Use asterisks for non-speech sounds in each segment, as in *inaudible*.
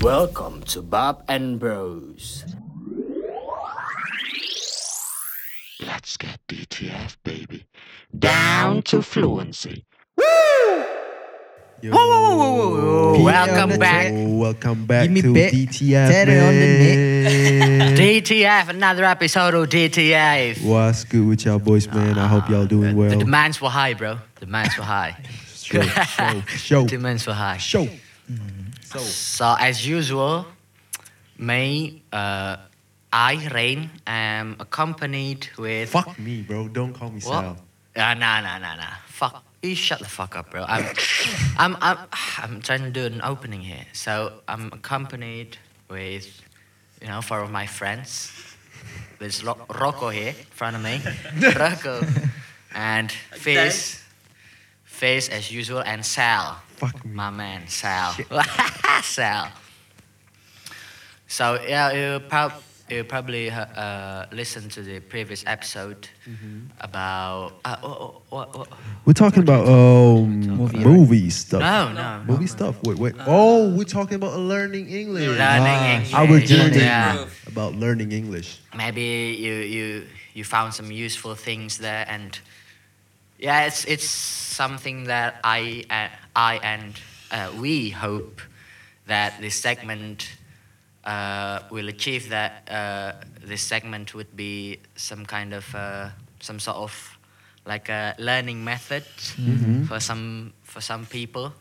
Welcome to Bob and Bros. Let's get DTF, baby. Down to fluency. Yo. Whoa, whoa, whoa, whoa, whoa. Welcome Yo, back. Welcome back Give me to back. DTF, Terry on the man. DTF, another episode of DTF. What's good with y'all boys, man? I hope y'all doing well. The demands were high, bro. The demands were high. *laughs* Show, show, *laughs* show, The demands were high. show. So, So as usual, me, uh, I, Rain, am accompanied with. fuck me, bro. Don't call me? Sal. Ah, nah, nah, nah, nah. Fuck. You shut the fuck up, bro. I'm, *sighs* I'm, I'm, *sighs* I'm trying to do an opening here. So I'm accompanied with, you know, four of my friends. There's Ro- Rocco here in front of me. *laughs* Rocco. And Fizz. Fizz as usual. And Sal. Fuck me. My man, Sal. *laughs* Sal. So yeah, you, prob- you probably uh, uh, listened to the previous episode about uh, what, what, what, We're talking about um, Movie, movie, stuff. no, no, Movie stuff. Wait, wait. Oh, we're talking about learning English. learning Ah, English. Our journey Yeah. about learning English. Maybe you you you found some useful things there, and yeah, it's it's something that I uh, I and uh, we hope that this segment uh, will achieve. That uh, this segment would be some kind of uh, some sort of like a learning method for some for some people,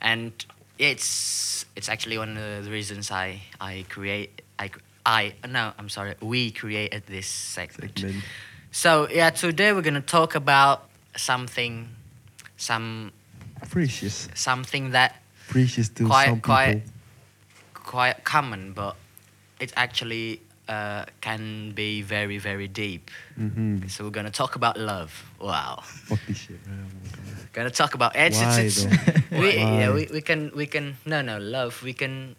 and it's it's actually one of the reasons I I create I I no I'm sorry we created this segment. Segment. So yeah, today we're gonna talk about something, some Precious. something that Precious to Quite- some people. quite- quite common, but it actually uh, can be very very deep. Mm-hmm. So we're gonna talk about love. Wow, Fuck this shit, man. Oh gonna talk about it's, Why, it's, it's *laughs* we, yeah, we, we can we can no no love we can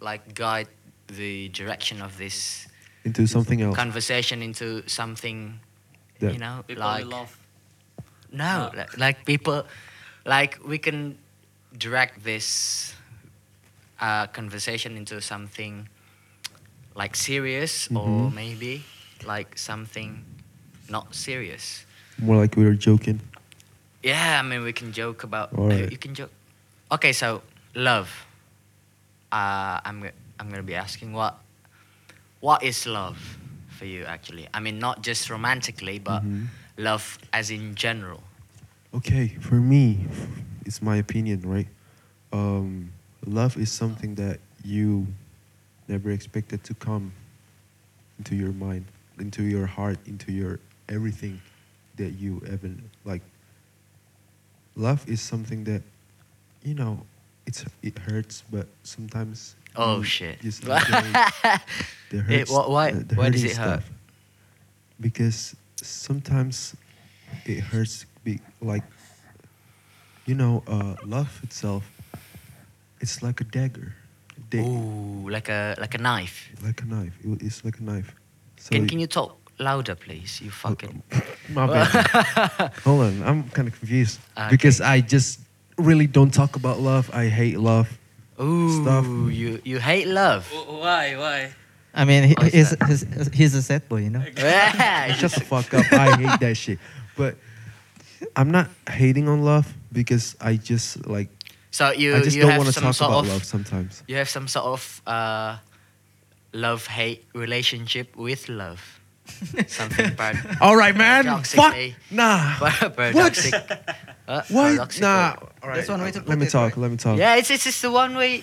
like guide the direction of this Into something else. conversation into something Yeah. you know People like love. no No. like, like people like we can direct this uh, conversation into something like serious or Mhm. maybe like something not serious More like we were joking. yeah i mean we can joke about Alright. you can joke okay so love uh, i'm i'm going to be asking what what is love for you actually i mean not just romantically but Mhm. love as in general Okay, for me, it's my opinion, right? Um, love is something that you never expected to come into your mind, into your heart, into your everything that you ever like. Love is something that, you know, it's it hurts, but sometimes. Oh, you shit. Just *laughs* enjoy the It- hurts, wh- why- the- why does it hurt? stuff. Because sometimes it hurts. Be like, you know, uh, love itself. It's like a dagger, They- Ooh, like a like a knife. like a knife. It- It's like a knife. So Can can you talk louder, please? You fucking. *laughs* My bad. *laughs* Hold on, I'm kind of confused Okay. because I just really don't talk about love. I hate love. Ooh, Stuff. you you hate love. Wh- Why? Why? I mean, he, he's, he's, he's a sad boy, you know. *laughs* Yeah, Shut the fuck up. I hate that shit. But I'm not hating on love because I just like so you I just you don't have want to some talk sort about of love sometimes. you have some sort of uh, love hate relationship with love. *laughs* Something bad. *laughs* All right, man. Fuck. Nah. *laughs* Paradoxic. Uh, What? Nah. All right. That's one way to Let me it, talk. right? Let me talk. Yeah, it's it's just the one way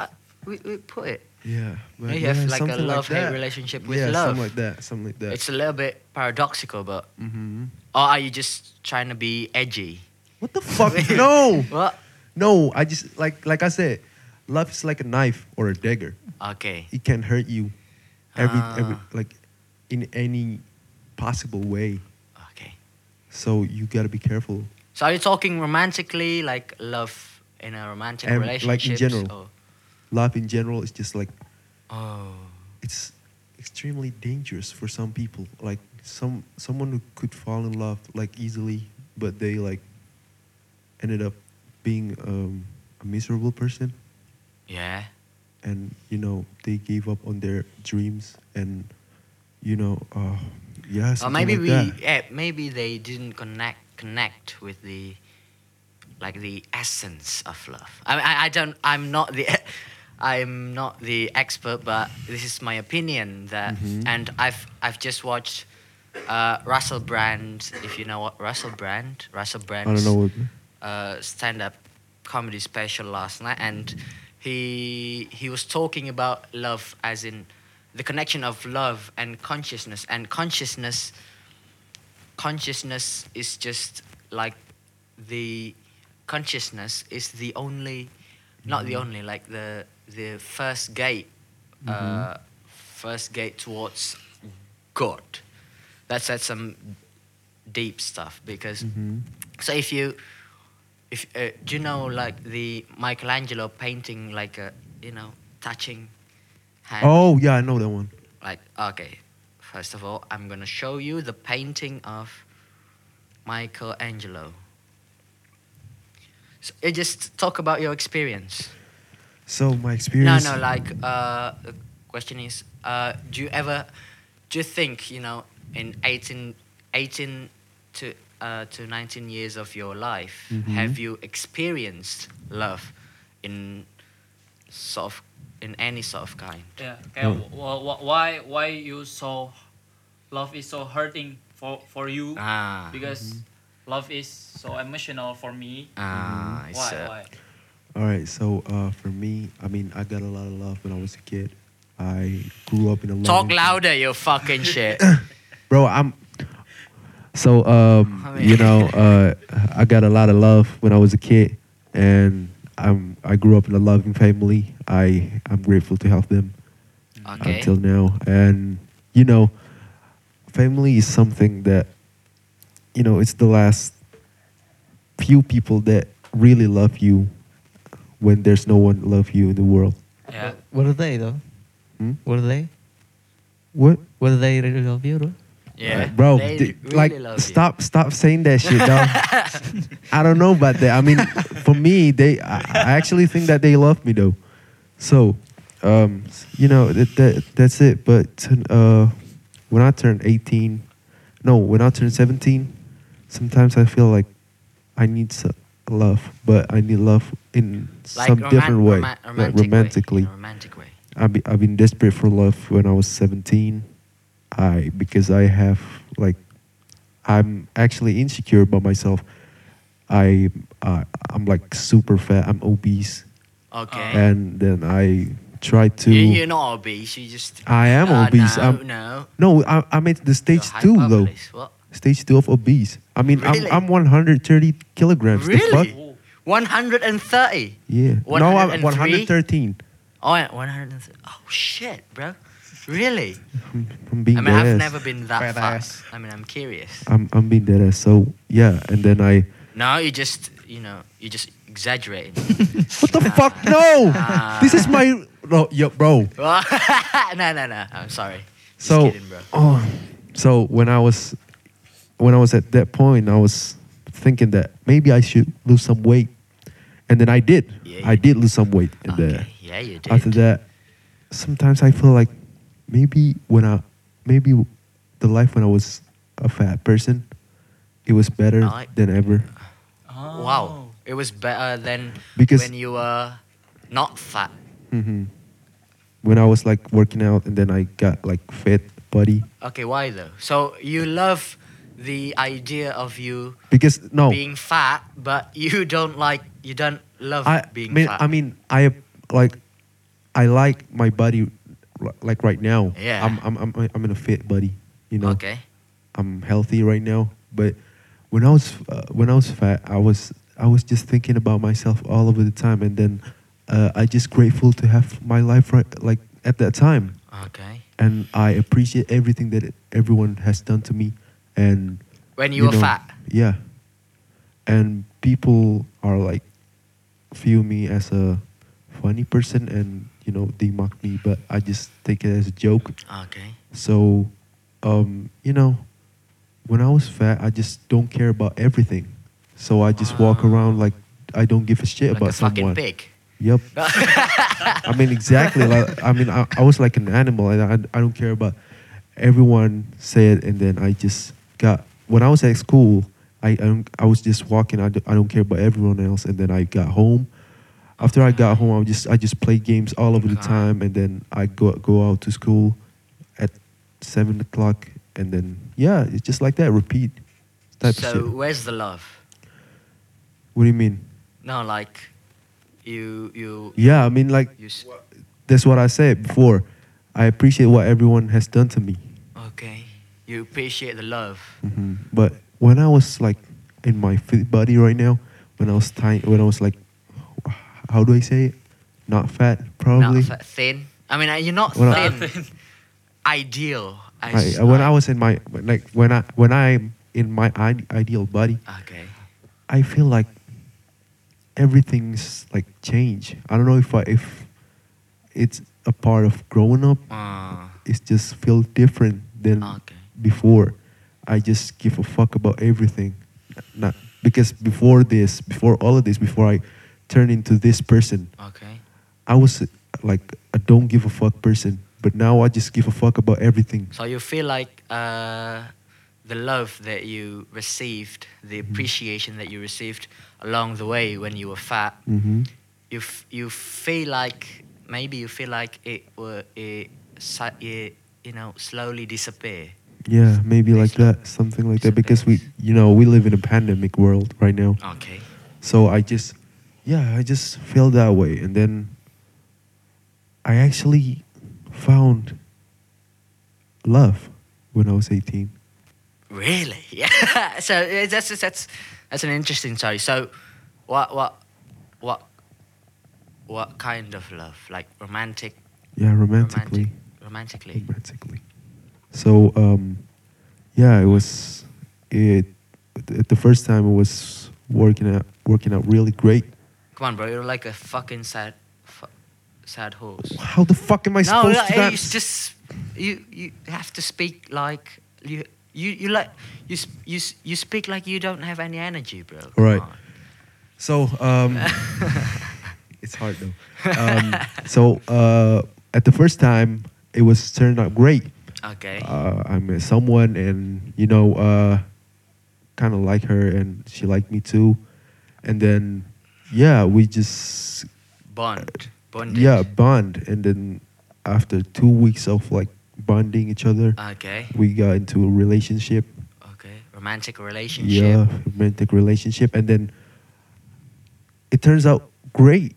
uh, we, we put it. Yeah. but you have yeah, like a something love hate that. relationship with yeah, love. something like that. Something like that. It's a little bit paradoxical, but mm-hmm. or are you just trying to be edgy? What the fuck? no. What? No. I just like like I said, love is like a knife or a dagger. Okay. It can hurt you every every Ah. like in any possible way. Okay. So you gotta be careful. So are you talking romantically, like love in a romantic relationship? like in general. Love in general is just like Oh. it's extremely dangerous for some people. Like some someone who could fall in love like easily, but they like ended up being um, a miserable person. Yeah. and you know they gave up on their dreams and you know uh, yeah or maybe like we yeah, maybe they didn't connect connect with the like the essence of love. I mean, I, I don't i'm not the *laughs* i'm not the expert but this is my opinion that Mhm. and i've i've just watched uh, russell brand if you know what russell brand russell brand I don't know what uh, stand-up comedy special last night, and he he was talking about love as in the connection of love and consciousness, and consciousness consciousness is just like the consciousness is the only not the only like the the first gate uh, first gate towards god. That's that's some deep stuff because Mhm. so if you, if uh, do you know like the Michelangelo painting like a you know touching hand? oh yeah I know that one Like okay, first of all, I'm gonna show you the painting of Michelangelo. So uh, just talk about your experience. so my experience no, no. like uh, the question is, uh, do you ever, do you think you know in 18, 18 to uh, to 19 years of your life, Mhm. have you experienced love in sort of in any sort of kind? Yeah. Okay. Wh- wh- why why you so love is so hurting for for you? Ah, Because love is so emotional for me. ah, it's, Why uh, why? All right, so uh, for me, I mean, I got a lot of love when I was a kid. I grew up in a Talk loving- louder, you fucking *laughs* shit. bro. I'm so um, I mean- you know, uh, I got a lot of love when I was a kid, and I'm I grew up in a loving family. I I'm grateful to have them Okay. until now, and you know, family is something that you know it's the last few people that really love you when there's no one love you in the world. Yeah. What are they though? Hmm? What are they? What? What are they really love you, bro? Yeah, Uh, bro, they d- really like love you. stop, stop saying that shit, dog. *laughs* I don't know about that. I mean, for me, they, I, I actually think that they love me though. So, um, you know, that, that that's it. But uh, when I turn eighteen, no, when I turn seventeen, sometimes I feel like I need some love, but I need love in Like some roman- different way, roma- like romantic way, romantically. a romantic way. I've been, I've been desperate for love when I was 17. I because I have like I'm actually insecure about myself. I uh, I'm like super fat. I'm obese, Okay. and then I tried to. you, you're not obese. You just. I am Uh, obese. No, I'm, no. no, I, I'm at the stage You're two though. What? Stage two of obese. I mean, Really? I'm I'm 130 kilograms. The fuck? Really? 130. Yeah. No, I'm 113. Oh, yeah, 130. Oh shit, bro. Really? I'm, *laughs* I'm being I mean, I've ass. never been that Fat fat. ass. I mean, I'm curious. I'm I'm being dead ass. So yeah, and then I. No, you just, you know, you just exaggerating. *laughs* What the fuck? No! Ah. this is my. No, yo, bro. no, no, no. I'm sorry. Just So, kidding, bro. oh, so when I was, when I was at that point, I was thinking that maybe I should lose some weight, and then I did. Yeah, I you did lose some weight, and then Okay. Yeah, you did. after that, sometimes I feel like maybe when I, maybe the life when I was a fat person, it was better I- than ever. Oh. Wow. It was better than Because- when you were not fat. hmm When I was like working out, and then I got like fit body Okay, why though? So you love the idea of you because no, being fat, but *laughs* you don't like, you don't love I being mean, fat. I mean, I like, I like my body, like right now. Yeah. I'm, I'm, I'm, I'm in a fit body. You know, Okay. I'm healthy right now. But when I was, uh, when I was fat, I was, I was just thinking about myself all over the time, and then uh, I just grateful to have my life right, like at that time, Okay. and I appreciate everything that everyone has done to me, and When you, were know, fat. Yeah. And people are like view me as a funny person and you know they mock me but I just take it as a joke. Okay. So um you know when I was fat I just don't care about everything. So I just walk ah. around like I don't give a shit Like about a fucking someone. pig. Yep. *laughs* I mean, exactly. Like, I mean, I, I was like an animal, and I, I don't care about everyone said. And then I just got when I was at school, I I, I was just walking. I, don't- I don't care about everyone else. And then I got home. After I got home, I just I just play games all over the time, and then I go go out to school at seven o'clock, and then yeah, it's just like that. Repeat type so where's the love? What do you mean? No, like you you Yeah, I mean like you. s- that's what I said before. I appreciate what everyone has done to me. Okay, you appreciate the love. hmm But when I was like in my fit body right now, when I was tiny, when I was like, how do I say it? Not fat, probably. Not fa- thin. I mean, uh, you're not When I- thin. *laughs* Ideal. I Right, when I was in my like when I when I'm in my ide- ideal body, Okay. I feel like everything's like change. I don't know if I if it's a part of growing up. Uh, It's just feel different than okay. before. I just give a fuck about everything. Not because before this, before all of this, before I turn into this person, Okay. I was like a don't give a fuck person. But now I just give a fuck about everything. So you feel like uh, the love that you received, the Mm-hmm. appreciation that you received along the way when you were fat, hmm you f- you feel like maybe you feel like it were it, it you know slowly disappear. Yeah, maybe like that, something like that. Because we, you know, we live in a pandemic world right now. Okay. So I just, yeah, I just feel that way. And then I actually found love when I was 18. Really? *laughs* Yeah. so uh, that's that's that's an interesting story. So, what what what what kind of love? Like romantic, Yeah, romantically. romantic, romantically. Romantically. So, um, yeah, it was, it, at the first time it was working out, working out really great. Come on, bro. You're like a fucking sad, fu- sad horse. How the fuck am I no, supposed no, to dance? it's just you. You have to speak like you. You, you like you, you you speak like you don't have any energy, bro. Come Right. on. So, um, *laughs* it's hard though. Um, so, uh, at the first time, it was turned out great. Okay. Uh, I met someone, and you know, uh, kind of like her, and she liked me too. And then, yeah, we just Bond. Bonded. yeah bond. And then after two weeks of like bonding each other, Okay. we got into a relationship. Okay. Romantic relationship. Yeah, romantic relationship, and then it turns out great.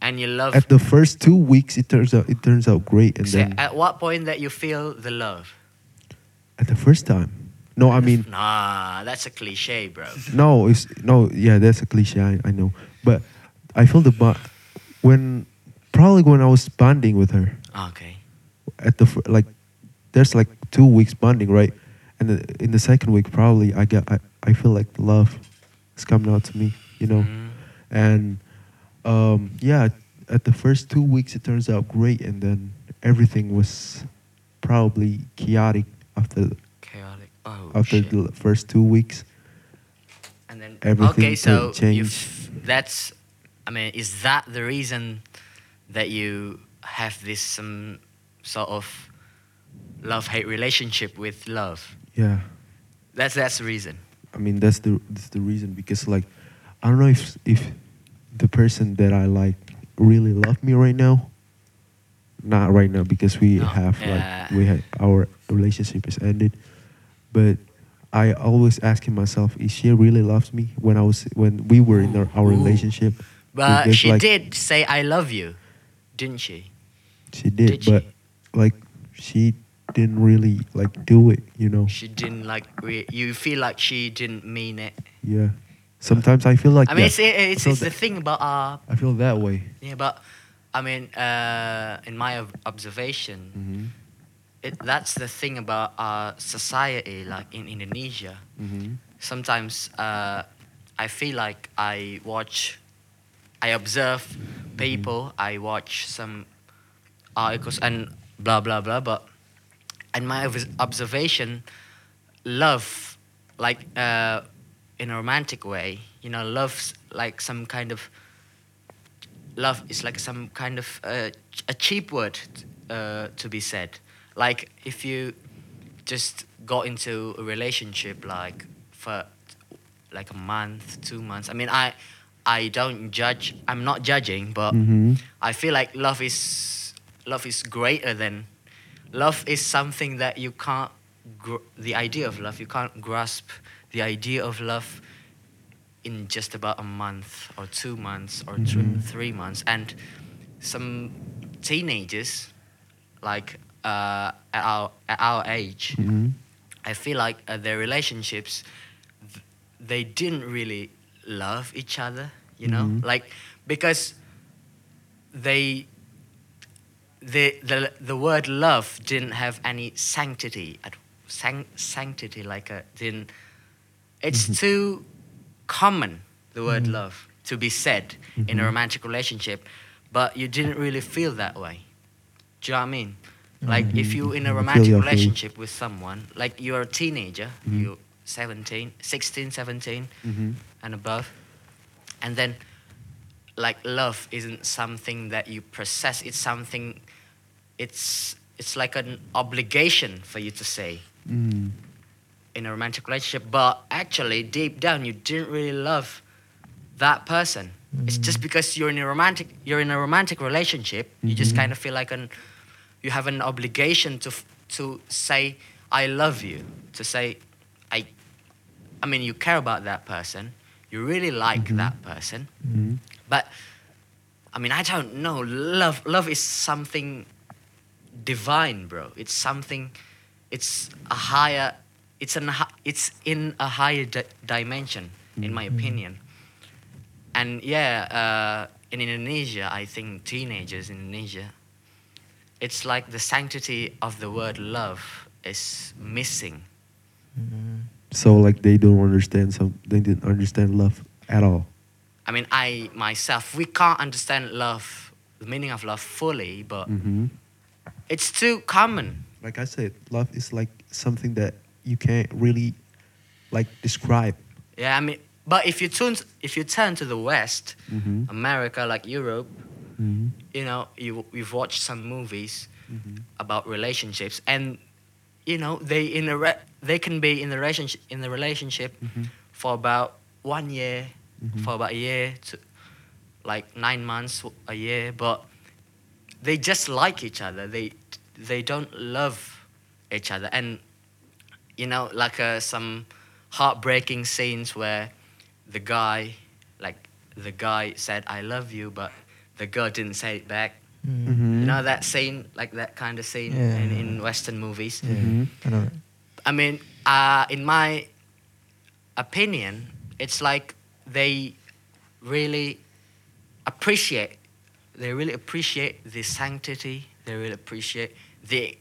And you love. At the first two weeks, it turns out it turns out great, and So then at what point that you feel the love? at the first time, no, I mean Nah, that's a cliche, bro. *laughs* no, it's no, yeah, that's a cliche, I, I know, but I feel the bond when probably when I was bonding with her Okay. At the like, there's like two weeks bonding, right? And the, in the second week, probably I get I, I feel like love is coming out to me, you know. Mhm. and um, yeah at the first two weeks it turns out great and then everything was probably chaotic after Chaotic. Oh after shit. the first two weeks and then everything okay, so changed. that's. I mean, is that the reason that you have this some sort of love hate relationship with love? yeah That's that's the reason. i mean that's the that's the reason because like i don't know if if the person that i like really love me right now not right now because we No, have yeah. like we had our relationship is ended but i always asking myself is she really loves me when i was when we were in our, our relationship But she like- did say "I love you," didn't she? she did, Did she? Like she didn't really like do it you know She didn't like. Re- you feel like she didn't mean it. yeah sometimes i feel like I mean, that. it's it's, it's the thing about our i feel that way yeah, but I mean, uh, in my observation, mm-hmm. it, that's the thing about our society, like in Indonesia. Mm-hmm. Sometimes uh, I feel like I watch, I observe people, I watch some articles and blah blah blah. But in my observation, love, like uh, in a romantic way, you know, love's like some kind of love is like some kind of uh, a cheap word uh, to be said. Like if you just got into a relationship like for like a month, two months. I mean, I I don't judge. I'm not judging, but Mm-hmm. I feel like love is love is greater than love is something that you can't gr- the idea of love you can't grasp the idea of love in just about a month or two months or Mhm. three months and some teenagers like uh, at our at our age Mm-hmm. I feel like uh, their relationships, th- they didn't really love each other, you know, Mhm. like because they, the the the word love didn't have any sanctity, at san- sanctity like a didn't. It's Mhm. too common the word Mhm. love to be said in a Mhm. romantic relationship, but you didn't really feel that way. Do you know what I mean? Like if Mhm. you in a romantic you, I relationship with someone, like you're a teenager, you're 17, 16, 17 Mm-hmm. and above, and then like love isn't something that you possess. It's something. It's it's like an obligation for you to say Mm. in a romantic relationship, but actually deep down you didn't really love that person. It's just because you're in a romantic you're in a romantic relationship, you just Mhm. kind of feel like an you have an obligation to to say I love you, to say I I mean you care about that person, you really like Mhm. that person, Mm-hmm. but I mean I don't know, love love is something divine, bro. It's something it's a higher it's an it's in a higher di- dimension in my Mhm. opinion and yeah uh, in indonesia i think teenagers in indonesia it's like the sanctity of the word love is missing Mm. So like they don't understand some. They didn't understand love at all. i mean i myself we can't understand love the meaning of love fully but Mm-hmm. It's too common Like I said, love is like something that you can't really like describe. yeah i mean but if you turn if you turn to the west Mm-hmm. america like europe Mm-hmm. you know you, you've watched some movies Mm-hmm. about relationships and you know they in a re- they can be in the relationship in the relationship Mhm. for about one year Mhm. for about a year to like nine months a year but they just like each other they they don't love each other and you know like uh, some heartbreaking scenes where the guy like the guy said i love you but the girl didn't say it back Mm. Mm-hmm. you know that scene, like that kind of scene Yeah. in, in Western movies. Yeah, Mhm. I. I mean, uh, in my opinion, it's like they really appreciate, they really appreciate the sanctity, they really appreciate the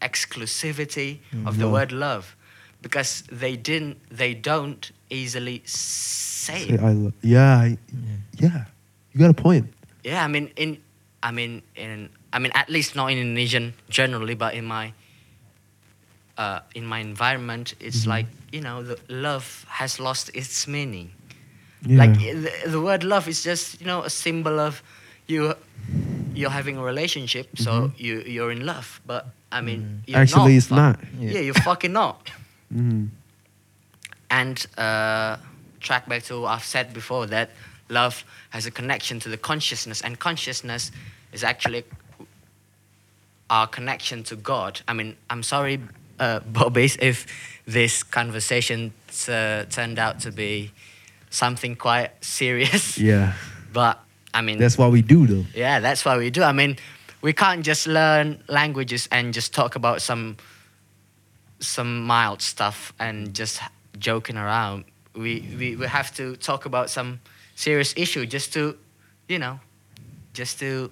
exclusivity of the word love, because they didn't, they don't easily say. Say it. I love. Yeah, I, Yeah. yeah. You got a point. Yeah, I mean in I mean in I mean at least not in Indonesian generally, but in my uh, in my environment, it's Mhm. like you know the love has lost its meaning. Yeah. Like the, the word love is just you know a symbol of you you're having a relationship, so Mhm. you you're in love. But I mean, Mm. you're Actually, not, it's not. Yeah. Yeah, you're fucking not. *laughs* Mm-hmm. And uh, track back to what I've said before that love has a connection to the consciousness, and consciousness is actually our connection to God. I mean, I'm sorry, uh, *laughs* Bobbies, if this conversation uh, turned out to be something quite serious. Yeah. *laughs* But I mean, That's what we do, though. yeah, that's what we do. I mean, we can't just learn languages and just talk about some some mild stuff and just joking around. We, we we have to talk about some serious issue just to, you know, just to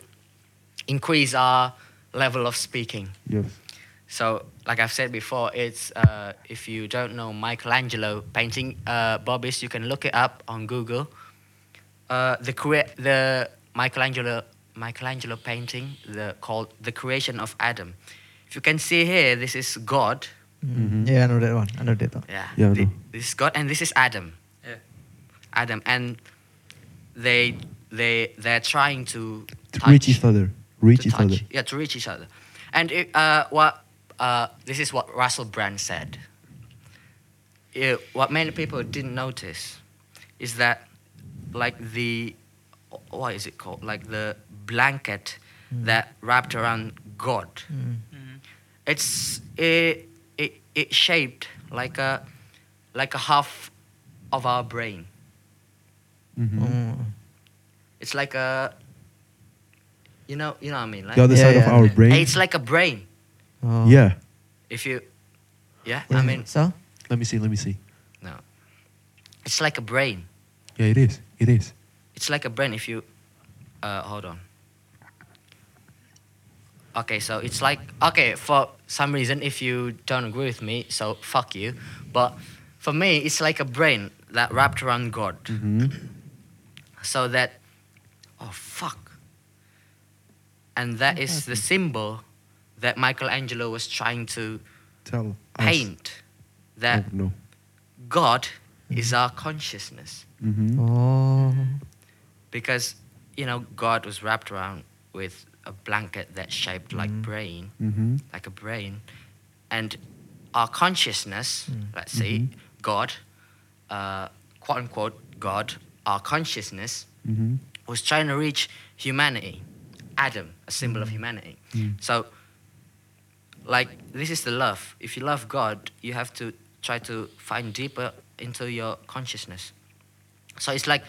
increase our level of speaking. Yes. So, like I've said before, it's uh, if you don't know Michelangelo painting, uh, Bobbies, you can look it up on Google. Uh, the crea- the Michelangelo Michelangelo painting, the called the creation of Adam. If you can see here, this is God. Mm. Mhm. Yeah, I know that one. I know that one. Yeah. Yeah, I thi- know. this is God, and this is Adam. Yeah. Adam, and they they they're trying to, To touch, reach each other. Reach to each touch, other. Yeah, to reach each other. And it, uh, what uh, this is what Russell Brand said. It- what many people didn't notice is that, like the, what is it called? Like the blanket that wrapped around God. Mm. Mhm. It's it, it it shaped like a like a half of our brain. Mhm. Oh. It's like a you know you know what I mean like The other Yeah, side of our brain. it's like a brain. Oh. Yeah. If you yeah, Yeah. I mean so. Let me see. Let me see. no. It's like a brain. Yeah, it is. It is. It's like a brain if you uh hold on. Okay, so it's like okay, for some reason if you don't agree with me, so fuck you. But for me it's like a brain that wrapped around God. Mm-hmm. so that oh fuck and that is the symbol that michelangelo was trying to Tell us. paint that Oh, no. god is our consciousness Mm-hmm. Oh. because you know god was wrapped around with a blanket that's shaped like Mhm. brain Mm-hmm. like a brain and our consciousness Mm. let's say god uh, quote unquote god our consciousness Mm-hmm. was trying to reach humanity. Adam, a symbol of humanity. Mm. So, like, this is the love. If you love God, you have to try to find deeper into your consciousness. So it's like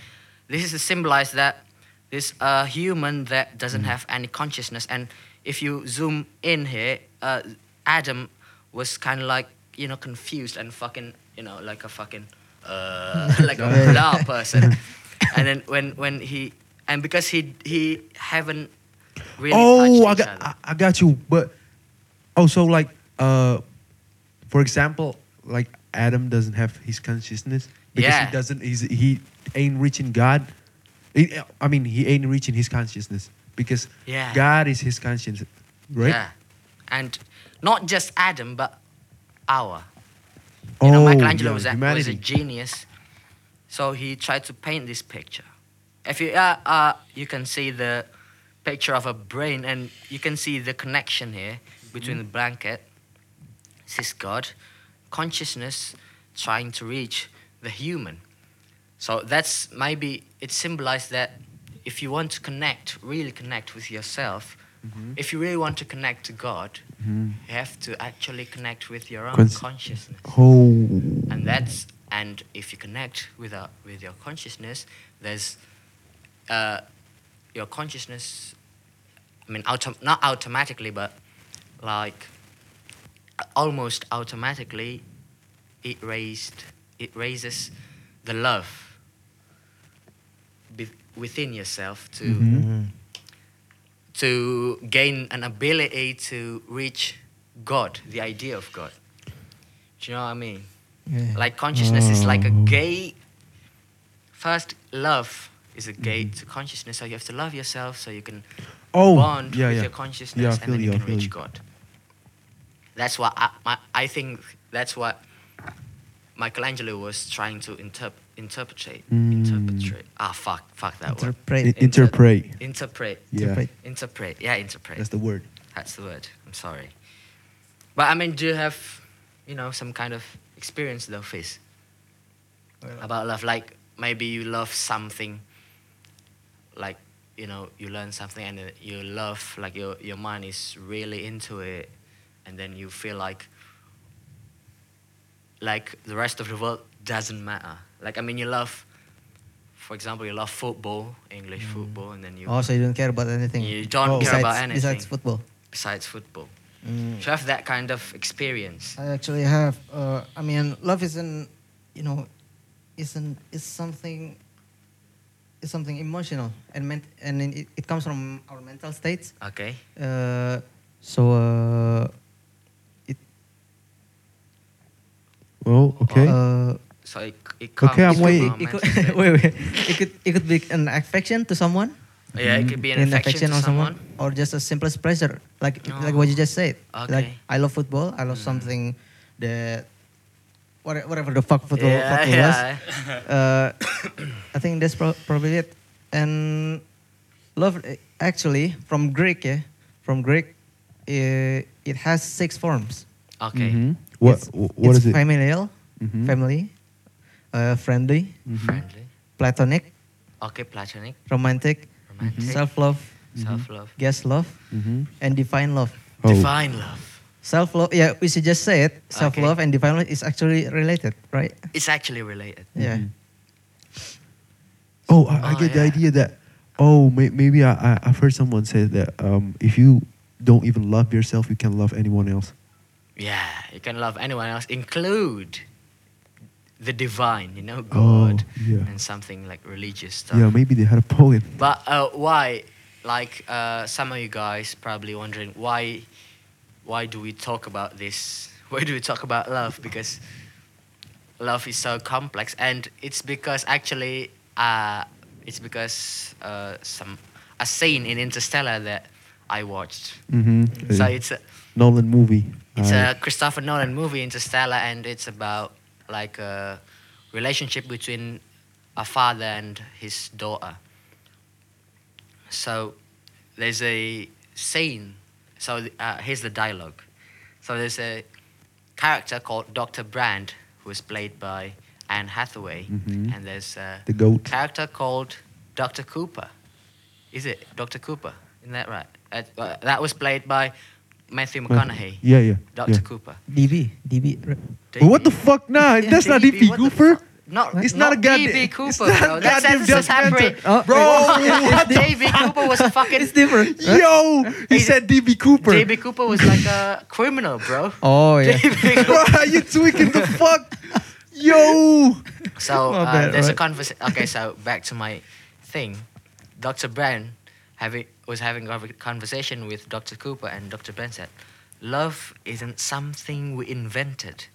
this is to symbolize that this uh, human that doesn't have any consciousness. And if you zoom in here, uh, Adam was kind of like you know confused and fucking you know like a fucking uh, *laughs* like a blah person. *laughs* and then when when he and because he he haven't really oh, I got. I, I got you. But oh, so like, uh, for example, like Adam doesn't have his consciousness because Yeah. he doesn't. He's, he ain't reaching God. He- I mean, he ain't reaching his consciousness because Yeah. God is his conscience, right? Yeah. And not just Adam, but our. Oh, You know, Michelangelo yeah, was, a, was a genius. So he tried to paint this picture. If you, uh, uh, you can see the picture of a brain, and you can see the connection here between the blanket. This is God, consciousness trying to reach the human. So that's maybe it symbolized that if you want to connect, really connect with yourself, Mhm. if you really want to connect to God, Mhm. you have to actually connect with your own Cons- consciousness Oh. and that's and if you connect with a, with your consciousness there's uh, your consciousness i mean autom- not automatically but like almost automatically it raised it raises the love be- within yourself to Mhm. Mm. to gain an ability to reach god the idea of god do you know what i mean Yeah. like consciousness is like a Oh. gate. First, love is a gate Mm-hmm. to consciousness. So you have to love yourself so you can Oh, bond yeah, with yeah. your consciousness and then you, you can reach. God. That's what I, my, I think that's what Michelangelo was trying to interp- interpret. Mm. Interpret. Ah, fuck, fuck that word. Interpret. Interpret. Interpret. Yeah, Interpret. Interpret. Yeah, interpret. that's the word. That's the word. I'm sorry. But I mean, do you have, you know, some kind of experience though, Fizz? About love, like maybe you love something, like you know, you learn something and you love, like your your mind is really into it, and then you feel like, like the rest of the world doesn't matter. Like I mean, you love, for example, you love football, English football, and then you Oh, so you don't care about anything. you don't Oh. care besides, about anything besides football. besides football. Mm. To have that kind of experience. I actually have. Uh, I mean, love isn't, you know, isn't is something. Is something emotional and ment- and it, it comes from our mental states. Okay. Uh, so uh, it. Oh, okay. Uh, So it, it comes Okay, I'm waiting. our it could, *laughs* wait, wait. It could it could be an affection to someone, Yeah, it could be an an affection, to on someone. or just a simplest pleasure, like Oh. like what you just said. Like Okay. Mm. I love football. I love something that whatever, whatever the fuck football, yeah, football was. yeah. *laughs* Uh, I think that's pro- probably it. and love actually from Greek, yeah, from Greek, uh, it has six forms. Okay. Mhm. What It's- what it's is it? Familial, Mhm. family, uh, friendly, Mhm. Friendly. platonic, Okay, platonic, romantic, romantic, self-love, self-love, guest love, Mhm. and divine love. Oh. divine love. Self-love, yeah, we should just say it. Self-love and divine love is actually related, right? It's actually related. Yeah. Mhm. Oh, I, I Oh, get the idea that. Oh, may, maybe I, I I've heard someone say that um, if you don't even love yourself, you can love anyone else. Yeah, you can love anyone else, include the divine, you know, Oh, God, yeah. and something like religious stuff. Yeah, maybe they had a poem. But uh, why? Like uh, some of you guys probably wondering why? Why do we talk about this? *laughs* Why do we talk about love? Because love is so complex, and it's because actually, uh, it's because uh, some a scene in Interstellar that I watched. Mm-hmm. So it's a, Nolan movie. It's Uh, a Christopher Nolan movie, Interstellar, and it's about like a relationship between a father and his daughter. So there's a scene. So uh, here's the dialogue. So there's a character called Dr. Brand, who is played by Anne Hathaway, Mhm. and there's a the goat. character called Dr. Cooper. Is it Dr. Cooper? Isn't that right? Uh, that was played by Matthew McConaughey. Yeah, yeah. Dr. yeah. Cooper. DB, DB. r- What the fuck? Nah, Yeah, that's not DB, what Cooper. fuck? Not, It's not a goddamn- DB Cooper, not bro. That's, goddamn that's a separate. documentary. Oh, Bro, what the DB *laughs* Cooper was a fucking. It's different. Yo, he He's- said DB Cooper. DB Cooper was like a criminal, bro. Oh yeah. *laughs* bro, are you tweaking the fuck? Yo. So uh, bad, there's a right. conversation. Okay, so back to my thing. Dr. Brand having was having a conversation with Dr. Cooper, and Dr. Said, "Love isn't something we invented.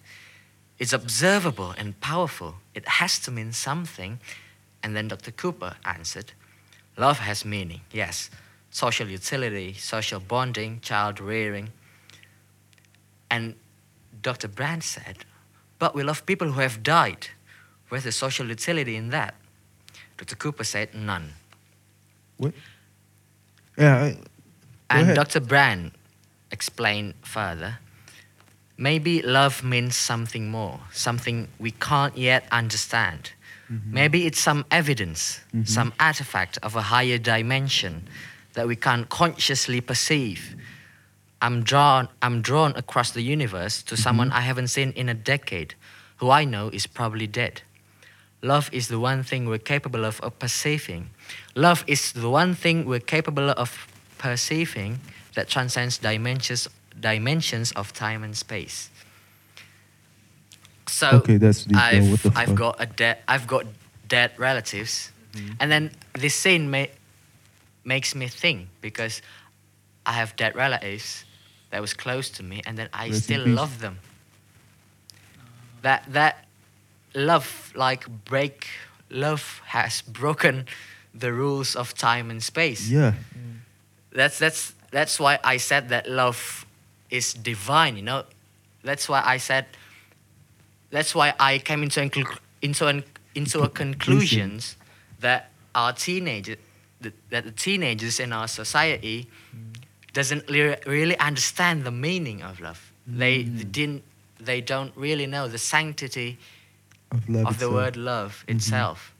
It's observable and powerful. It has to mean something." And then Dr. Cooper answered, "Love has meaning. Yes, social utility, social bonding, child rearing." And Dr. Brand said, "But we love people who have died." Where's the social utility in that? Dr. Cooper said none. Yeah. And ahead. Dr. Brand explained further maybe love means something more, something we can't yet understand. Mm-hmm. Maybe it's some evidence, mm-hmm. some artifact of a higher dimension that we can't consciously perceive. I'm drawn, I'm drawn across the universe to mm-hmm. someone I haven't seen in a decade, who I know is probably dead. Love is the one thing we're capable of, of perceiving. Love is the one thing we're capable of perceiving that transcends dimensions, dimensions of time and space. So Okay, that's deep. I've, I've got a dead I've got dead relatives, mm-hmm. and then this scene ma- makes me think because I have dead relatives that was close to me, and then I Rest still love them. That that love like break love has broken the rules of time and space. yeah. Mm. That's that's that's why I said that love is divine. You know, that's why I said. That's why I came into an, into an, into a conclusions that our teenagers that, the teenagers in our society mm. doesn't le- really understand the meaning of love. They, they didn't. They don't really know the sanctity Of love. of the word love mm-hmm. itself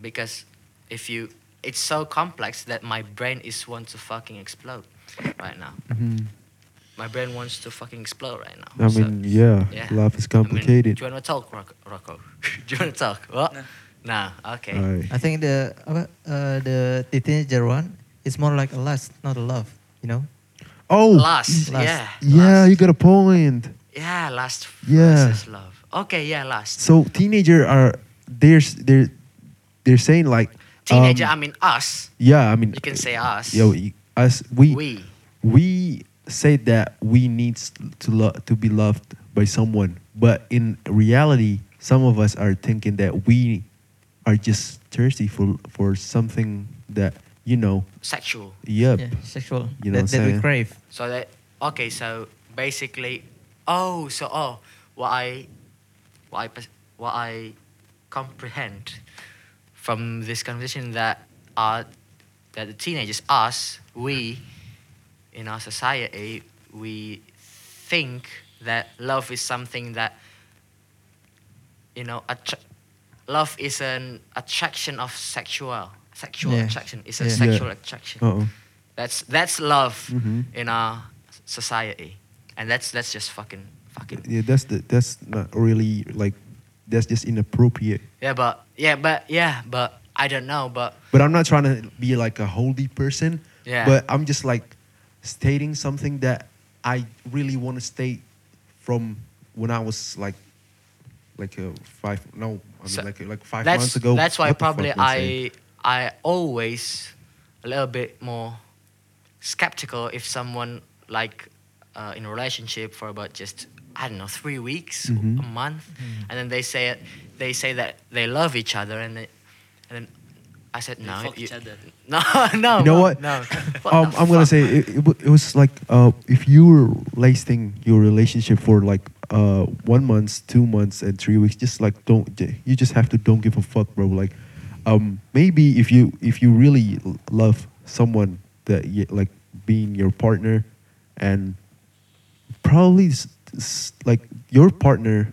because if you it's so complex that my brain is want to fucking explode right now Mhm. my brain wants to fucking explode right now I So, mean, yeah, yeah. love is I mean, complicated. do you want to talk Rock- rocco *laughs* do you want to talk what no, okay Alright. I think the apa, uh, the teenager one is more like a lust, not a love. You know. Oh, lust, Lust. yeah yeah, lust. you got a point. yeah lust Yeah. versus love okay yeah lust So teenager are they're they're they're saying like teenager um, i mean us yeah, I mean you can say us yo y- us we we, we say that we need to lo- to be loved by someone, but in reality, some of us are thinking that we are just thirsty for for something that you know. sexual Yep. Yeah, sexual. You know that, that we crave. So that okay, so basically, oh, so oh, what I, what I, what I comprehend from this conversation that are that the teenagers, us, we, in our society, we think that love is something that you know, attra- love is an attraction of sexual sexual Yeah. attraction. It's a Yeah. sexual Yeah. attraction. Uh-oh. That's that's love Mhm. in our society, and that's that's just fucking fucking. Yeah, that's the that's not really like that's just inappropriate. Yeah, but yeah, but yeah, but I don't know, but But I'm not trying to be like a holy person. Yeah. But I'm just like stating something that I really want to state from when I was like like a five no I mean So like like five that's months ago. that's why What the fuck probably was I saying? I I always a little bit more skeptical if someone like uh, in a relationship for about just I don't know three weeks Mhm. a month, and then they say it, they say that they love each other, and they, and then I said They no, you- each other. *laughs* no, no. You know what? No. *laughs* What um, I'm gonna say it, it, it was like uh, if you were lasting your relationship for like uh, one month, two months, and three weeks, just like don't you just have to don't give a fuck, bro. Like um, maybe if you if you really love someone that you, like being your partner, and probably s- s- like your partner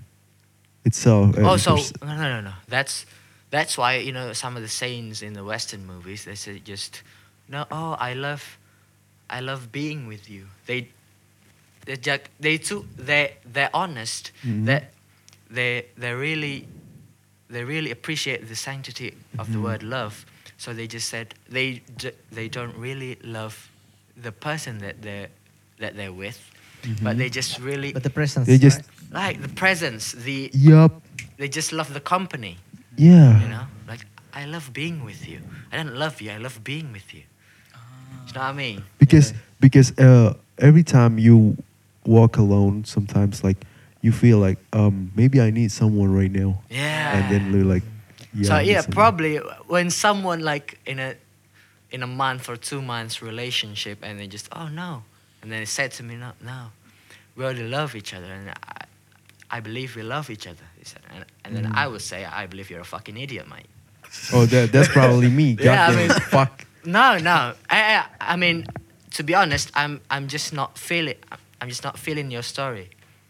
itself. uh, Oh, so no, no, no, no. That's that's why you know some of the sayings in the Western movies they say just no. Oh, I love, I love being with you. They, they just they too they they're honest Mhm. that they they really they really appreciate the sanctity of the Mhm. word love. So they just said they d- they don't really love the person that they're that they're with, but Mhm. they just really But the presence. They just like the presence, the yup, they just love the company. Yeah. you know? Like i love being with you. I don't love you i love being with you. You know what i mean? Because Yeah. because uh, every time you walk alone sometimes like you feel like um, maybe i need someone right now. Yeah. And then you're like yeah so yeah probably when someone like in a in a month or two months relationship and they just oh no. And then they said to me no no. We already love each other. And i I believe we love each other. He said, and, and then Mm. I would say, I believe you're a fucking idiot, mate. oh that, that's probably me *laughs* Yeah, I mean- fuck No, no. I, I, I mean, to be honest, I'm, I'm just not feeling. I'm just not feeling your story,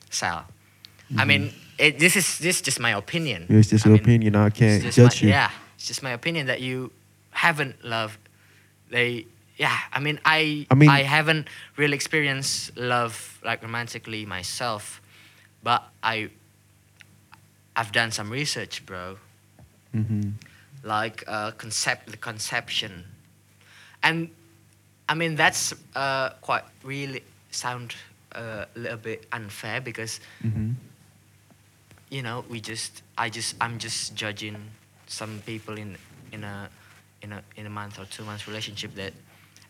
Sal. I mean, it, this is this is just my opinion. Mm-hmm. it's just I your mean, opinion i can't judge my- you Yeah, it's just my opinion that you haven't loved. They, yeah. I mean, I, I mean- I haven't really experienced love like romantically myself, but I, I've done some research, bro. Hmm like uh, concept the conception. And i mean that's uh, quite really sound uh, a little bit unfair because hmm you know we just i just i'm just judging some people in in a in a in a month or two months relationship that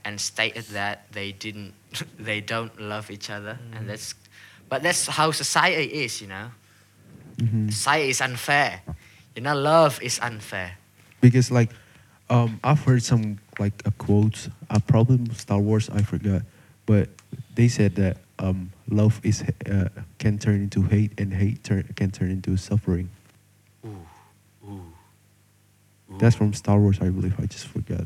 and stated that they didn't *laughs* they don't love each other. And that's but that's how society is you know hmm society is unfair you know love is unfair because like um, I've heard some like a quotes. Uh, probably Star Wars. I forgot, but they said that um, love is uh, can turn into hate, and hate turn can turn into suffering. Ooh, ooh, That's from Star Wars, I believe. I just forgot. Uh,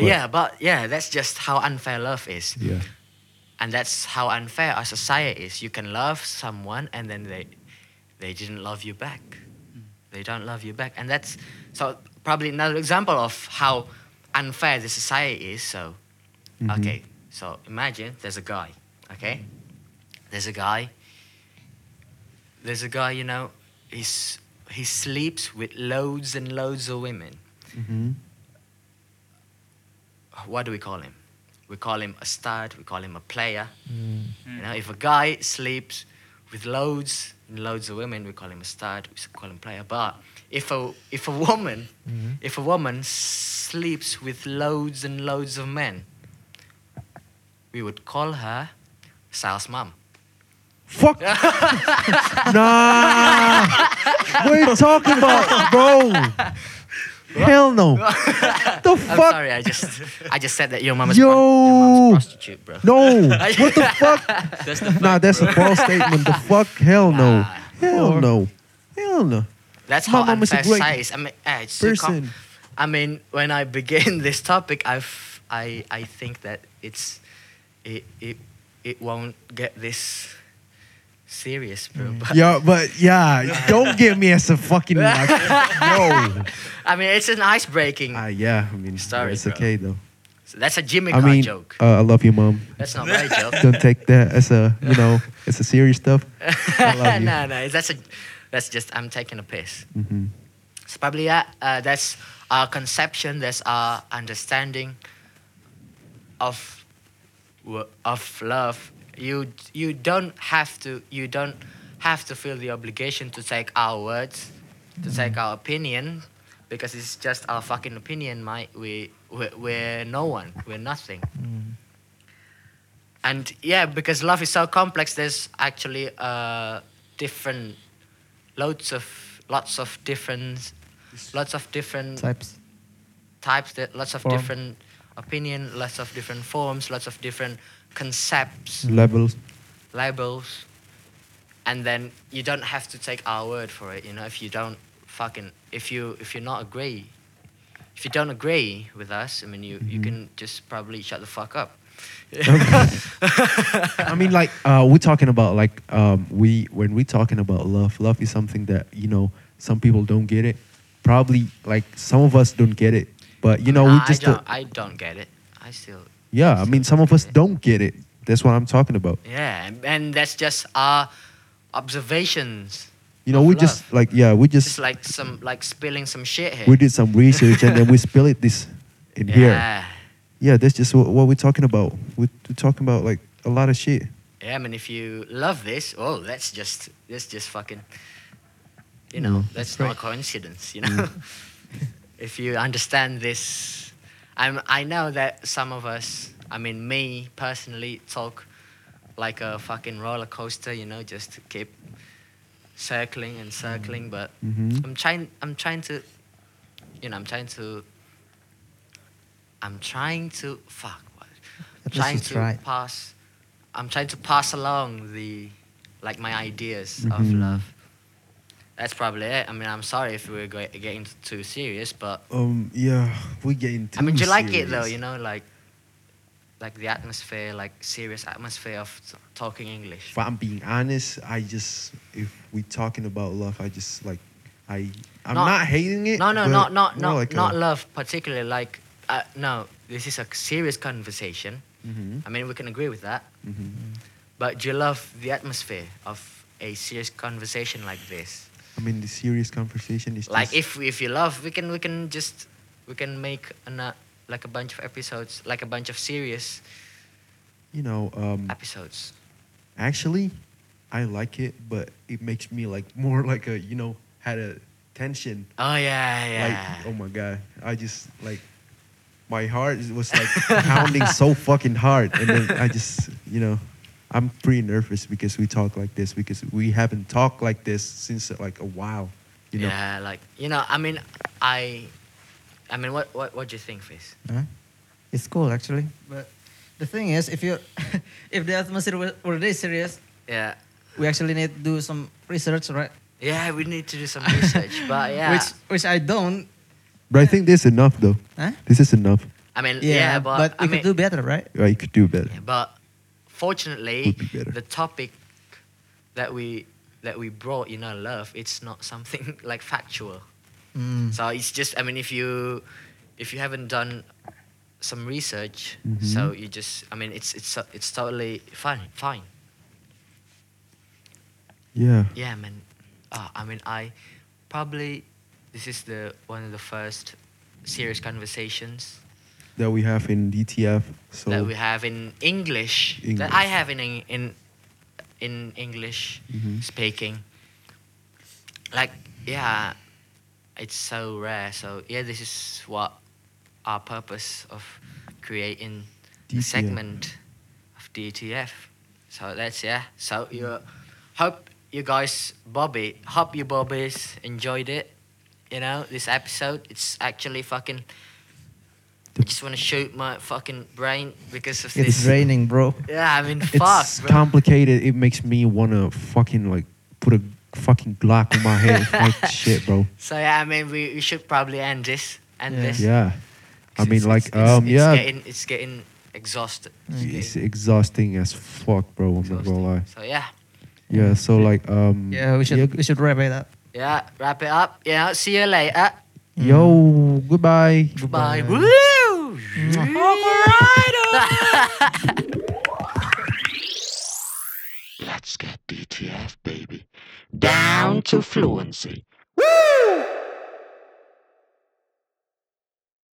But- yeah, but yeah, that's just how unfair love is. Yeah. And that's how unfair our society is. You can love someone and then they they didn't love you back. They don't love you back. And that's so probably another example of how unfair the society is. So Mhm. okay, so imagine there's a guy, okay? There's a guy. There's a guy, you know, he's he sleeps with loads and loads of women. hmm What do we call him? We call him a stud, we call him a player. Mm. You know, if a guy sleeps with loads and loads of women, we call him a stud, we call him player. But if a if a woman Mhm. if a woman sleeps with loads and loads of men, we would call her Sal's mum. Fuck. *laughs* nah. what are you talking about, bro? Hell no. *laughs* the I'm fuck? sorry, I just I just said that your mum is Yo. pro- your mum's a prostitute, bro. No. *laughs* What the fuck? That's the Nah, that's a false statement. The fuck? Hell no. Nah. Hell Or- no. Hell no. That's My how mum is a great society is. I mean, eh, it's so com- Person. I mean, when I begin *laughs* this topic, I've, I, I think that it's, it, it, it won't get this serious, bro. But, Yeah, but yeah, don't get me as a fucking *laughs* like, no. I mean, it's an ice breaking. Ah, yeah, I mean, Sorry, it's bro. okay though. So that's a Jimmy I Carr mean, joke. uh, I love you, mom. That's not my joke. Don't take that as a you know as a serious stuff. *laughs* I love you. no, no, that's a, that's just I'm taking a piss. hmm So probably yeah, uh, that's our conception. That's our understanding of of love. You you don't have to you don't have to feel the obligation to take our words, to take our opinion, because it's just our fucking opinion, mate. We we're, we're no one. We're nothing. Mm. And yeah, because love is so complex, there's actually uh, different, loads of, lots of different, lots of different Types. types, that lots of Form. different opinion, lots of different forms, lots of different concepts, Levels. labels, and then you don't have to take our word for it. You know, if you don't fucking, if you if you're not agree, if you don't agree with us, I mean, you you Mhm. can just probably shut the fuck up. I mean, like uh, we're talking about like um, we when we're talking about love. Love is something that you know some people don't get it. Probably like some of us don't get it, but you know we I just don't, don't- I don't get it. I still yeah. I mean, some of us don't get it. That's what I'm talking about. yeah, and, that's just our observations. You know, we just like yeah, we Just just like some like spilling some shit here. we did some research and then we spill it this in here. yeah. Yeah, that's just what, what we're talking about. We're, we're talking about like a lot of shit. Yeah, I mean, if you love this, oh, that's just that's just fucking, you know, Mm. that's Great. not a coincidence, you know. *laughs* if you understand this, I'm I know that some of us, I mean, me personally, talk like a fucking roller coaster, you know, just to keep circling and circling. But hmm I'm trying, I'm trying to, you know, I'm trying to, I'm trying to fuck. What? *laughs* At least trying to tried. pass i'm trying to pass along the like my ideas of Mhm. love that's probably it i mean i'm sorry if we're getting too serious but Um. Yeah, we getting. i mean do too you like it though you know like like the atmosphere like serious atmosphere of t- talking english If I'm being honest, I just if we're talking about love, I just like I I'm No- not hating it. no no not not not, like not a, love particularly like uh, no this is a serious conversation Mhm, i mean we can agree with that mhm. but do you love the atmosphere of a serious conversation like this I mean, the serious conversation is like just, if if you love we can we can just we can make an, uh, like a bunch of episodes like a bunch of serious you know um episodes actually I like it, but it makes me like more like a you know had a tension. oh yeah yeah Like oh my god, I just like my heart was like pounding so fucking hard, and then I just you know. I'm pretty nervous because we talk like this because we haven't talked like this since like a while, you know. yeah like you know i mean i i mean what what what do you think Fizz? Huh? It's cool actually, but the thing is, if you *laughs* if the atmosphere were, were really serious, yeah we actually need to do some research, right? yeah we need to do some research *laughs* but yeah Which which I don't. But I think this is enough though. Huh? This is enough. i mean Yeah, yeah, but, but i we mean could do better, right? Yeah, you could do better. yeah, but fortunately the topic that we that we brought in our love it's not something *laughs* like factual Mm. So it's just, I mean, if you if you haven't done some research, Mhm. so you just, I mean, it's it's it's totally fine, fine. Yeah. Yeah, man. Uh, I mean, I probably this is the one of the first serious conversations That we have in DTF. So that we have in English, that I have in in in English Mhm. speaking. Like, yeah, it's so rare. So yeah, this is what our purpose of creating the DTF. segment of DTF. So that's yeah. So you hope you guys, Bobby, hope you Bobbies enjoyed it. You know this episode. It's actually fucking. I just want to shoot my fucking brain because of this. It's this. raining, bro. Yeah, I mean, it's fuck, bro. complicated. It makes me wanna fucking like put a fucking Glock on my head. *laughs* like shit, bro. So yeah, I mean, we, we should probably end this And Yeah. this. Yeah. I 'cause mean, it's- like, it's, it's, um, it's yeah. Getting, it's getting exhausted. It's It's getting exhausting as fuck, bro. I'm not gonna exhausting. lie. So yeah, Yeah. So like, um. Yeah, we should yeah, we should wrap it up. yeah. Wrap it up. Yeah. See you later. Yo. Goodbye. Bye. Goodbye. Woo! *laughs* Let's get DTF, baby. Down to fluency.